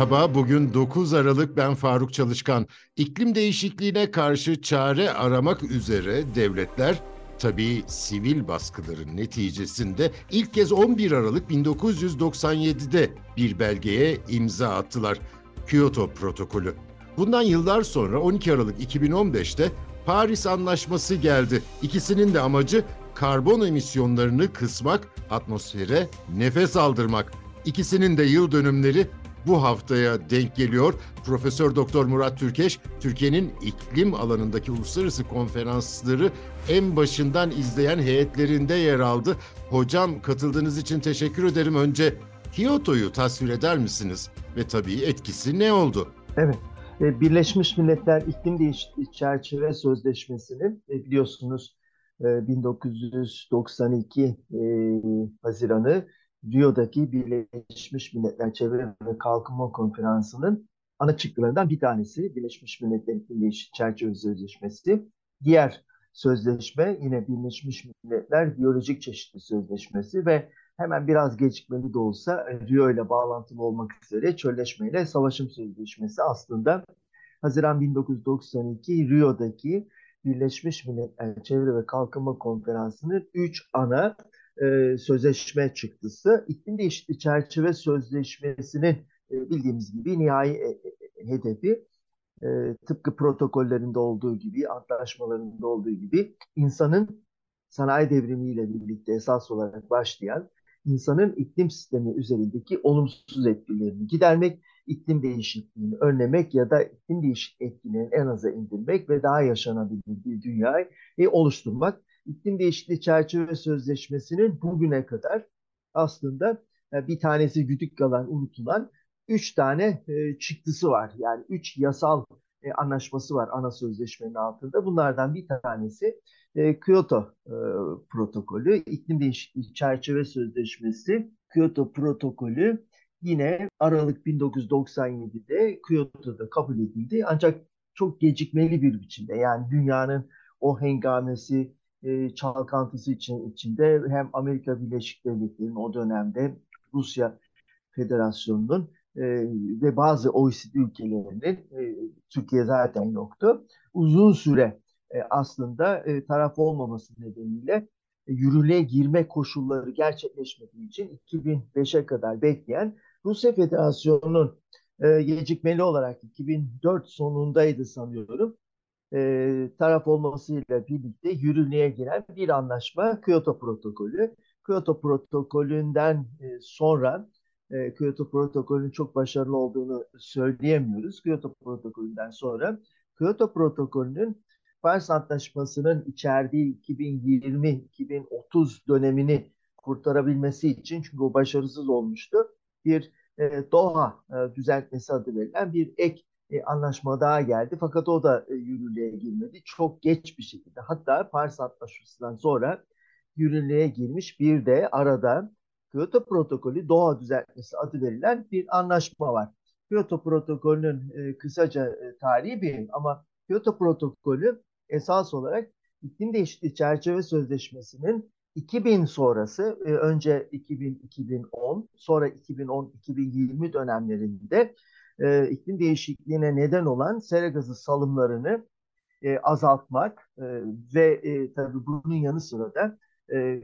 Merhaba, bugün 9 Aralık ben Faruk Çalışkan. İklim değişikliğine karşı çare aramak üzere devletler tabii sivil baskıların neticesinde ilk kez 11 Aralık 1997'de bir belgeye imza attılar. Kyoto Protokolü. Bundan yıllar sonra 12 Aralık 2015'te Paris Anlaşması geldi. İkisinin de amacı karbon emisyonlarını kısmak, atmosfere nefes aldırmak. İkisinin de yıl dönümleri bu haftaya denk geliyor. Profesör Doktor Murat Türkeş, Türkiye'nin iklim alanındaki uluslararası konferansları en başından izleyen heyetlerinde yer aldı. Hocam katıldığınız için teşekkür ederim. Önce Kyoto'yu tasvir eder misiniz? Ve tabii etkisi ne oldu? Evet. E, Birleşmiş Milletler İklim Değişikliği Çerçeve Sözleşmesi'nin e, biliyorsunuz 1992 e, Haziran'ı Rio'daki Birleşmiş Milletler Çevre ve Kalkınma Konferansı'nın ana çıktılarından bir tanesi Birleşmiş Milletler İklim Değişikliği Çerçeve Sözleşmesi. Diğer sözleşme yine Birleşmiş Milletler Biyolojik Çeşitlilik Sözleşmesi ve hemen biraz gecikmeli de olsa Rio ile bağlantılı olmak üzere Çölleşme ile Savaşım Sözleşmesi aslında Haziran 1992 Rio'daki Birleşmiş Milletler Çevre ve Kalkınma Konferansı'nın 3 ana e, sözleşme çıktısı. İklim Değişikliği Çerçeve Sözleşmesi'nin e, bildiğimiz gibi nihai e, e, hedefi e, tıpkı protokollerinde olduğu gibi, antlaşmalarında olduğu gibi insanın sanayi devrimiyle birlikte esas olarak başlayan insanın iklim sistemi üzerindeki olumsuz etkilerini gidermek, iklim değişikliğini önlemek ya da iklim değişikliği etkilerini en aza indirmek ve daha yaşanabilir bir dünyayı oluşturmak iklim değişikliği çerçeve sözleşmesinin bugüne kadar aslında e, bir tanesi güdük kalan, unutulan üç tane e, çıktısı var. Yani üç yasal e, anlaşması var ana sözleşmenin altında. Bunlardan bir tanesi Kyoto protokolü, iklim değişikliği çerçeve sözleşmesi, Kyoto protokolü yine Aralık 1997'de Kyoto'da kabul edildi. Ancak çok gecikmeli bir biçimde yani dünyanın o hengamesi, e, çalkantısı için, içinde hem Amerika Birleşik Devletleri'nin o dönemde Rusya Federasyonu'nun e, ve bazı OECD ülkelerinin e, Türkiye zaten yoktu. Uzun süre e, aslında e, taraf olmaması nedeniyle e, yürürlüğe girme koşulları gerçekleşmediği için 2005'e kadar bekleyen Rusya Federasyonu'nun e, gecikmeli olarak 2004 sonundaydı sanıyorum e, taraf olmasıyla birlikte yürürlüğe giren bir anlaşma Kyoto Protokolü. Kyoto Protokolü'nden e, sonra e, Kyoto Protokolü'nün çok başarılı olduğunu söyleyemiyoruz. Kyoto Protokolü'nden sonra Kyoto Protokolü'nün Paris Antlaşması'nın içerdiği 2020-2030 dönemini kurtarabilmesi için çünkü o başarısız olmuştu. Bir e, Doha e, düzeltmesi adı verilen bir ek e, anlaşma daha geldi. Fakat o da e, yürürlüğe girmedi. Çok geç bir şekilde. Hatta Paris Antlaşması'ndan sonra yürürlüğe girmiş bir de arada Kyoto Protokolü Doğa Düzeltmesi adı verilen bir anlaşma var. Kyoto Protokolü'nün e, kısaca e, tarihi bir ama Kyoto Protokolü esas olarak iklim değişikliği çerçeve sözleşmesinin 2000 sonrası e, önce 2000-2010 sonra 2010-2020 dönemlerinde e, iklim değişikliğine neden olan sera gazı salımlarını e, azaltmak e, ve e, tabii bunun yanı sıra da e,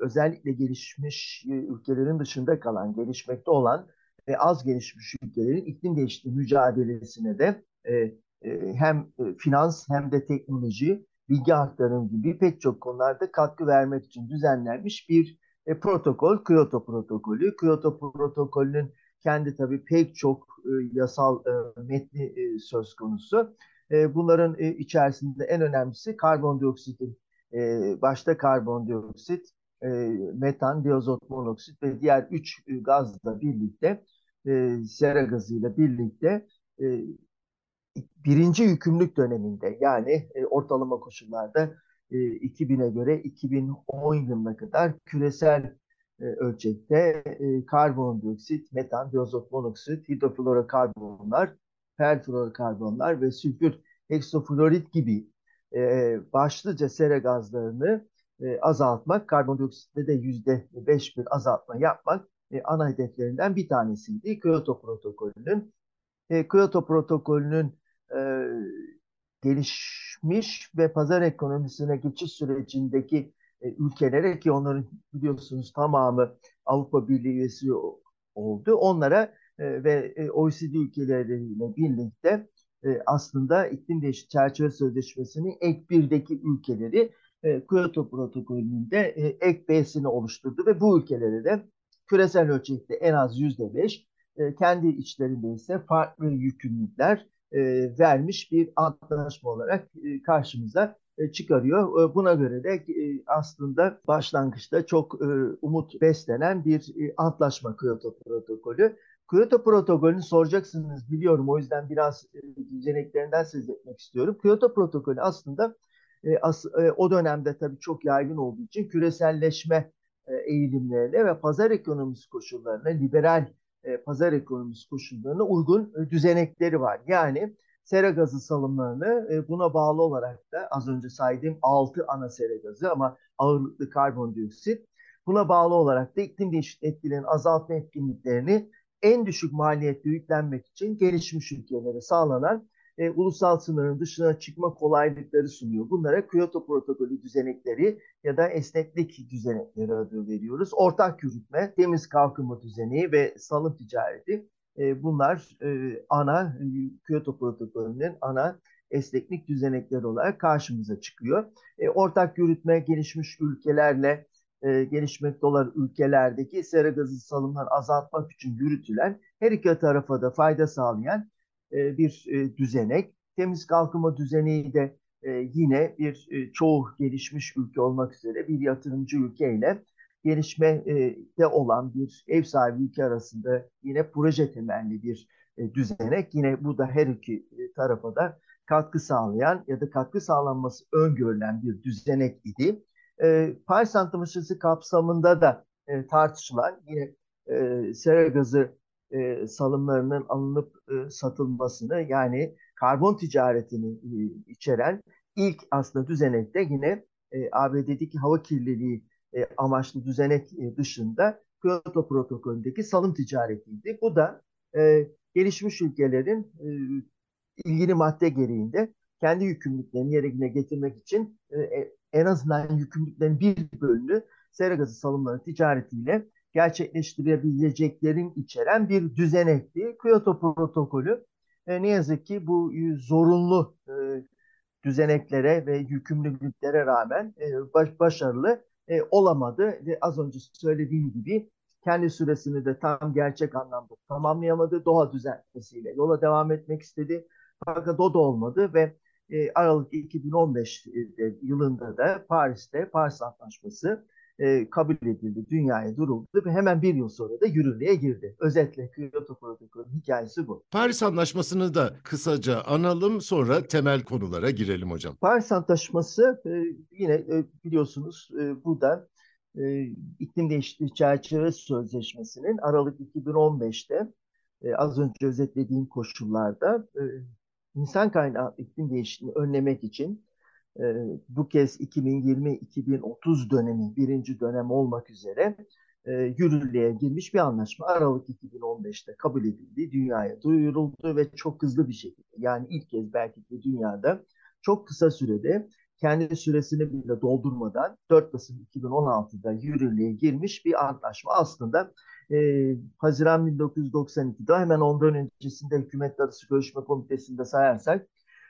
özellikle gelişmiş e, ülkelerin dışında kalan, gelişmekte olan ve az gelişmiş ülkelerin iklim değişikliği mücadelesine de e, e, hem e, finans hem de teknoloji, bilgi aktarım gibi pek çok konularda katkı vermek için düzenlenmiş bir e, protokol, Kyoto protokolü. Kyoto protokolünün kendi tabii pek çok e, yasal e, metni e, söz konusu. E, bunların e, içerisinde en önemlisi karbondioksitin e, başta karbondioksit, e, metan, diazot monoksit ve diğer üç e, gazla birlikte e, sera gazıyla birlikte e, birinci yükümlülük döneminde yani e, ortalama koşullarda e, 2000'e göre 2010 yılına kadar küresel ölçekte e, karbondioksit, metan, diazot monoksit, hidroflorokarbonlar, perfluorokarbonlar ve sülfür heksofluorit gibi e, başlıca sera gazlarını e, azaltmak, karbondioksitte de yüzde beş bir azaltma yapmak e, ana hedeflerinden bir tanesiydi. Kyoto protokolünün e, Kyoto protokolünün e, gelişmiş ve pazar ekonomisine geçiş sürecindeki e, ülkelere ki onların biliyorsunuz tamamı Avrupa Birliği üyesi oldu. Onlara e, ve e, OECD ülkeleriyle birlikte e, aslında iklim değişikliği çerçeve sözleşmesinin ek birdeki ülkeleri Kyoto protokolünün de e, ek B'sini oluşturdu ve bu ülkelere de küresel ölçekte en az yüzde beş kendi içlerinde ise farklı yükümlülükler vermiş bir antlaşma olarak karşımıza çıkarıyor. E, buna göre de e, aslında başlangıçta çok umut beslenen bir antlaşma Kyoto protokolü. Kyoto protokolünü soracaksınız biliyorum o yüzden biraz düzeneklerinden söz etmek istiyorum. Kyoto protokolü aslında o dönemde tabii çok yaygın olduğu için küreselleşme eğilimlerine ve pazar ekonomisi koşullarına, liberal pazar ekonomisi koşullarına uygun düzenekleri var. Yani sera gazı salımlarını e, buna bağlı olarak da az önce saydığım 6 ana sera gazı ama ağırlıklı karbondioksit buna bağlı olarak da iklim değişikliği etkilerinin azaltma etkinliklerini en düşük maliyette yüklenmek için gelişmiş ülkelere sağlanan e, ulusal sınırın dışına çıkma kolaylıkları sunuyor. Bunlara Kyoto protokolü düzenekleri ya da esneklik düzenekleri adı veriyoruz. Ortak yürütme, temiz kalkınma düzeneği ve salım ticareti e, bunlar e, ana Kyoto protokolünün ana esneklik düzenekleri olarak karşımıza çıkıyor. E, ortak yürütme gelişmiş ülkelerle gelişmekte olan ülkelerdeki sera gazı salımlarını azaltmak için yürütülen her iki tarafa da fayda sağlayan bir düzenek. Temiz kalkınma düzeneği de yine bir çoğu gelişmiş ülke olmak üzere bir yatırımcı ülkeyle gelişmede olan bir ev sahibi ülke arasında yine proje temelli bir e, düzenek. Yine bu da her iki e, tarafa da katkı sağlayan ya da katkı sağlanması öngörülen bir düzenek idi. E, Paris Antlaşması kapsamında da tartışılan yine sera gazı salımlarının alınıp satılmasını yani karbon ticaretini içeren ilk aslında düzenekte yine ABD'deki hava kirliliği e, amaçlı düzenek e, dışında Kyoto protokolündeki salım ticaretiydi. Bu da e, gelişmiş ülkelerin e, ilgili madde gereğinde kendi yükümlülüklerini yerine getirmek için e, e, en azından yükümlülüklerin bir bölümünü sera gazı salımları ticaretiyle gerçekleştirebileceklerin içeren bir düzenekti. Kyoto protokolü e, ne yazık ki bu zorunlu e, düzeneklere ve yükümlülüklere rağmen e, baş, başarılı e, olamadı ve az önce söylediğim gibi kendi süresini de tam gerçek anlamda tamamlayamadı. Doğa düzeltmesiyle yola devam etmek istedi. Fakat o da olmadı ve e, Aralık 2015 yılında da Paris'te Paris Antlaşması e, kabul edildi, dünyaya duruldu ve hemen bir yıl sonra da yürürlüğe girdi. Özetle Kyoto Protokolü'nün hikayesi bu. Paris Antlaşması'nı da kısaca analım sonra temel konulara girelim hocam. Paris Antlaşması e, yine e, biliyorsunuz e, bu da e, iklim değişikliği çerçeve sözleşmesinin Aralık 2015'te e, az önce özetlediğim koşullarda e, insan kaynağı iklim değişikliğini önlemek için ee, bu kez 2020-2030 dönemi birinci dönem olmak üzere e, yürürlüğe girmiş bir anlaşma. Aralık 2015'te kabul edildi, dünyaya duyuruldu ve çok hızlı bir şekilde yani ilk kez belki de dünyada çok kısa sürede kendi süresini bile doldurmadan 4 Kasım 2016'da yürürlüğe girmiş bir antlaşma aslında e, Haziran 1992'de hemen ondan öncesinde Hükümetler Arası Görüşme Komitesi'nde sayarsak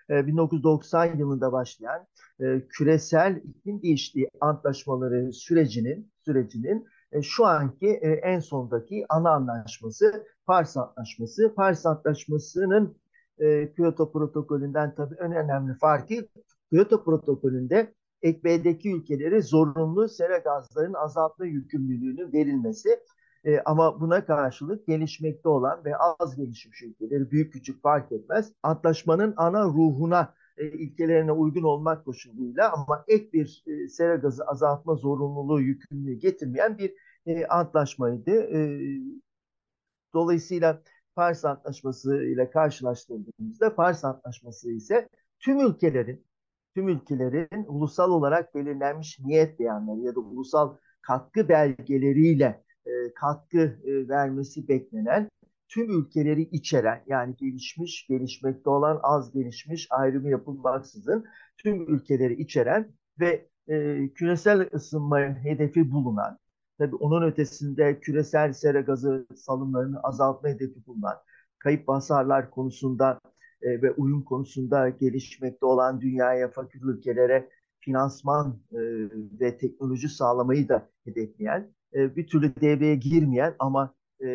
1990 e, yılında başlayan e, küresel iklim değişikliği antlaşmaları sürecinin sürecinin e, şu anki en sondaki ana anlaşması Paris Antlaşması. Paris Antlaşması'nın Kyoto protokolünden tabii en önemli farkı Kyoto protokolünde ekbedeki ülkelere zorunlu sera gazlarının azaltma yükümlülüğünün verilmesi e, ama buna karşılık gelişmekte olan ve az gelişmiş ülkeleri büyük küçük fark etmez. Antlaşmanın ana ruhuna e, ilkelerine uygun olmak koşuluyla ama ek bir e, sera gazı azaltma zorunluluğu yükümlülüğü getirmeyen bir e, antlaşmaydı. E, dolayısıyla Paris Antlaşması ile karşılaştırdığımızda Paris Antlaşması ise tüm ülkelerin tüm ülkelerin ulusal olarak belirlenmiş niyet beyanları ya da ulusal katkı belgeleriyle e, katkı e, vermesi beklenen tüm ülkeleri içeren yani gelişmiş, gelişmekte olan, az gelişmiş ayrımı yapılmaksızın tüm ülkeleri içeren ve e, küresel ısınma hedefi bulunan, tabii onun ötesinde küresel sera gazı salımlarını azaltma hedefi bulunan, kayıp hasarlar konusunda e, ve uyum konusunda gelişmekte olan dünyaya, fakir ülkelere finansman e, ve teknoloji sağlamayı da hedefleyen, e, bir türlü devreye girmeyen ama e,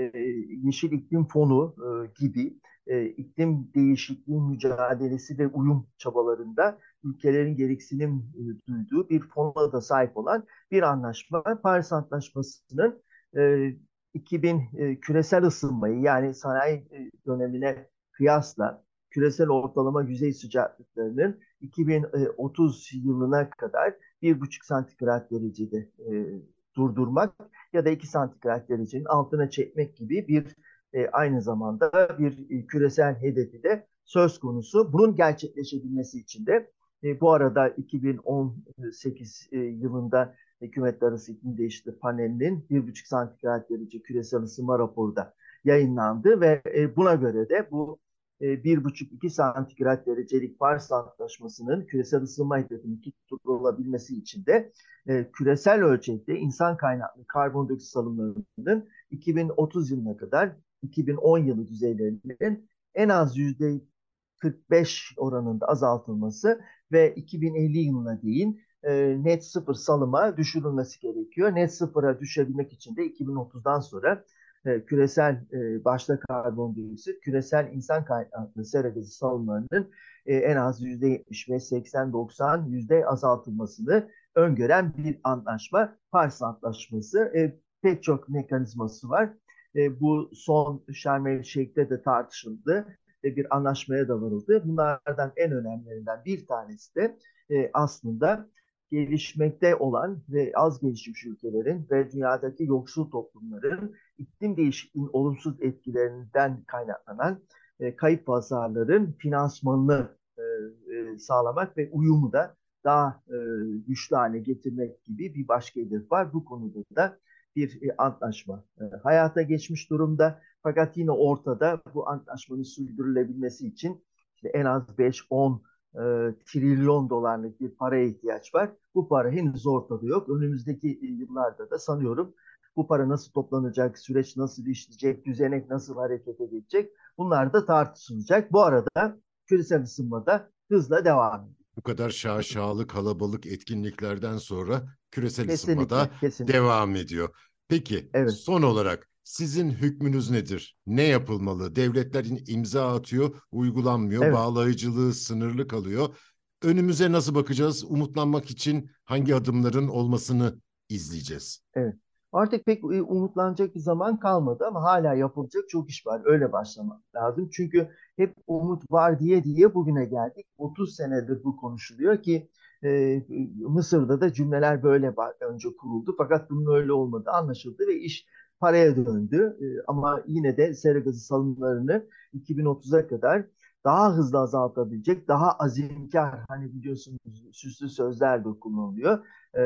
Yeşil İklim Fonu e, gibi e, iklim değişikliği mücadelesi ve uyum çabalarında ülkelerin gereksinim duyduğu bir fona da sahip olan bir anlaşma. Paris Antlaşması'nın e, 2000 e, küresel ısınmayı yani sanayi e, dönemine kıyasla küresel ortalama yüzey sıcaklıklarının 2030 yılına kadar 1,5 santigrat derecede durdurmak ya da 2 santigrat derecenin altına çekmek gibi bir e, aynı zamanda bir e, küresel hedefi de söz konusu. Bunun gerçekleşebilmesi için de e, bu arada 2018 e, yılında Hükümetler Arası İklim Değişikliği Paneli'nin 1,5 santigrat derece küresel ısınma raporu da yayınlandı ve e, buna göre de bu 1,5-2 santigrat derecelik Paris Antlaşması'nın küresel ısınma hedefinin tutulabilmesi için de e, küresel ölçekte insan kaynaklı karbondioksit salımlarının 2030 yılına kadar 2010 yılı düzeylerinin en az yüzde 45 oranında azaltılması ve 2050 yılına değin e, net sıfır salıma düşürülmesi gerekiyor. Net sıfıra düşebilmek için de 2030'dan sonra e, küresel e, başta karbondioksit, küresel insan kaynaklı sera gazı salımlarının e, en az %75, 80, 90 yüzde azaltılmasını öngören bir antlaşma. Paris Antlaşması e, pek çok mekanizması var. E, bu son Şarm El Şeyh'te de tartışıldı ve bir anlaşmaya da varıldı. Bunlardan en önemlilerinden bir tanesi de e, aslında gelişmekte olan ve az gelişmiş ülkelerin ve dünyadaki yoksul toplumların iklim değişikliğinin olumsuz etkilerinden kaynaklanan e, kayıp pazarların finansmanını e, e, sağlamak ve uyumu da daha e, güçlü hale getirmek gibi bir başka hedef var. Bu konuda da bir e, antlaşma e, hayata geçmiş durumda. Fakat yine ortada bu antlaşmanın sürdürülebilmesi için işte en az 5-10 e, trilyon dolarlık bir paraya ihtiyaç var. Bu para henüz ortada yok. Önümüzdeki yıllarda da sanıyorum bu para nasıl toplanacak, süreç nasıl işleyecek, düzenek nasıl hareket edecek bunlar da tartışılacak. Bu arada küresel ısınmada hızla devam ediyor. Bu kadar şaşalı kalabalık etkinliklerden sonra küresel Kesinlikle, ısınmada kesinlikle. devam ediyor. Peki Evet. son olarak sizin hükmünüz nedir? Ne yapılmalı? Devletlerin imza atıyor, uygulanmıyor, Evet. bağlayıcılığı sınırlı kalıyor. Önümüze nasıl bakacağız? Umutlanmak için hangi adımların olmasını izleyeceğiz? Artık pek e, umutlanacak bir zaman kalmadı ama hala yapılacak çok iş var. Öyle başlamak lazım. Çünkü hep umut var diye diye bugüne geldik. 30 senedir bu konuşuluyor ki e, Mısır'da da cümleler böyle önce kuruldu. Fakat bunun öyle olmadığı anlaşıldı ve iş paraya döndü. E, ama yine de sera gazı salımlarını 2030'a kadar daha hızlı azaltabilecek, daha azimkar, hani biliyorsunuz süslü sözler de kullanılıyor. E,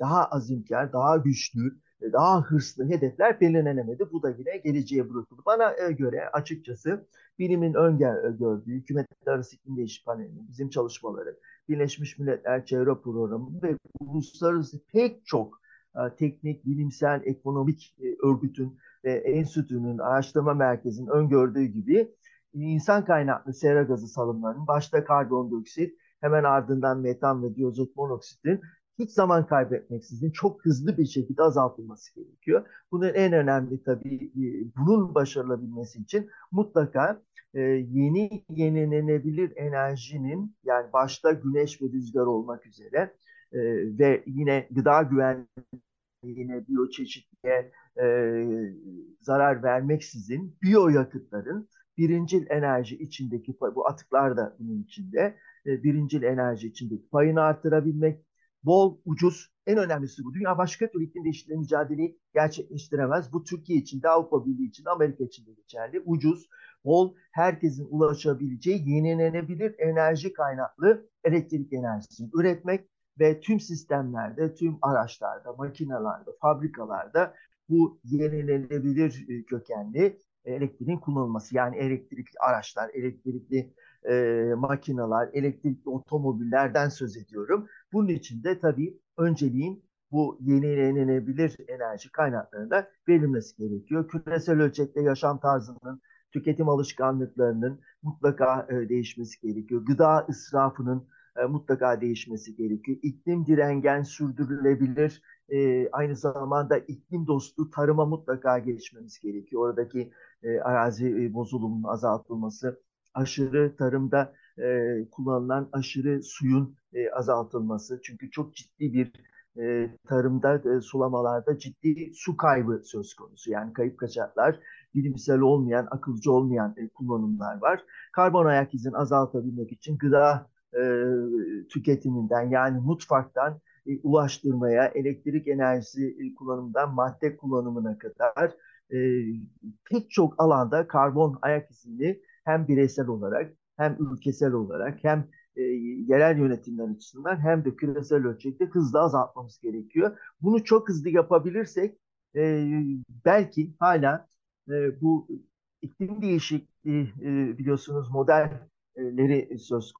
daha azimkar, daha güçlü, daha hırslı hedefler belirlenemedi. Bu da yine geleceğe bırakıldı. Bana e, göre açıkçası bilimin öngördüğü hükümetler arası iklim değişikliği panelinin bizim çalışmaları, Birleşmiş Milletler Çevre Programı ve uluslararası pek çok e, teknik, bilimsel, ekonomik e, örgütün ve enstitünün, araştırma merkezinin öngördüğü gibi insan kaynaklı sera gazı salımlarının başta karbondioksit, hemen ardından metan ve diozot monoksitin hiç zaman kaybetmeksizin çok hızlı bir şekilde azaltılması gerekiyor. Bunun en önemli tabii e, bunun başarılabilmesi için mutlaka e, yeni yenilenebilir enerjinin yani başta güneş ve rüzgar olmak üzere e, ve yine gıda güvenliğine, biyoçeşitliğe e, zarar vermeksizin biyoyakıtların birincil enerji içindeki bu atıklar da bunun içinde birincil enerji içindeki payını artırabilmek, bol, ucuz, en önemlisi bu. Dünya başka türlü iklim değişikliği mücadeleyi gerçekleştiremez. Bu Türkiye için de, Avrupa Birliği için de, Amerika için de geçerli. Ucuz, bol, herkesin ulaşabileceği yenilenebilir enerji kaynaklı elektrik enerjisini üretmek ve tüm sistemlerde, tüm araçlarda, makinelerde, fabrikalarda bu yenilenebilir e, kökenli elektriğin kullanılması. Yani elektrikli araçlar, elektrikli e, makineler, elektrikli otomobillerden söz ediyorum. Bunun için de tabii önceliğin bu yenilenebilir enerji kaynaklarında verilmesi gerekiyor. Küresel ölçekte yaşam tarzının, tüketim alışkanlıklarının mutlaka e, değişmesi gerekiyor. Gıda israfının e, mutlaka değişmesi gerekiyor. İklim direngen, sürdürülebilir, e, aynı zamanda iklim dostu tarıma mutlaka geçmemiz gerekiyor. Oradaki e, arazi e, bozulumunun azaltılması, aşırı tarımda e, kullanılan aşırı suyun e, azaltılması. Çünkü çok ciddi bir e, tarımda, e, sulamalarda ciddi su kaybı söz konusu. Yani kayıp kaçaklar, bilimsel olmayan, akılcı olmayan e, kullanımlar var. Karbon ayak izini azaltabilmek için gıda e, tüketiminden yani mutfaktan e, ulaştırmaya, elektrik enerjisi e, kullanımından madde kullanımına kadar e, pek çok alanda karbon ayak izini hem bireysel olarak hem ülkesel olarak hem e, yerel yönetimler açısından hem de küresel ölçekte hızla azaltmamız gerekiyor. Bunu çok hızlı yapabilirsek e, belki hala e, bu iklim değişikliği e, biliyorsunuz modelleri söz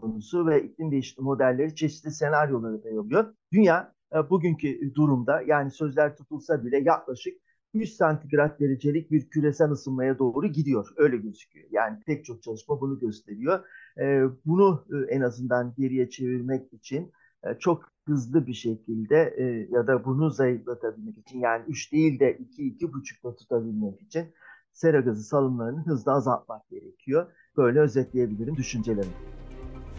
konusu ve iklim değişikliği modelleri çeşitli senaryoları dayalıyor. Dünya e, bugünkü durumda yani sözler tutulsa bile yaklaşık 100 santigrat derecelik bir küresel ısınmaya doğru gidiyor. Öyle gözüküyor. Yani pek çok çalışma bunu gösteriyor. E, bunu e, en azından geriye çevirmek için e, çok hızlı bir şekilde e, ya da bunu zayıflatabilmek için yani 3 değil de 2-2,5'da tutabilmek için sera gazı salımlarını hızla azaltmak gerekiyor. Böyle özetleyebilirim düşüncelerimi.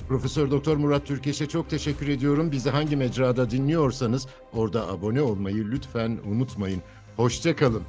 Profesör Doktor Murat Türkeş'e çok teşekkür ediyorum. Bizi hangi mecrada dinliyorsanız orada abone olmayı lütfen unutmayın. Hoşçakalın.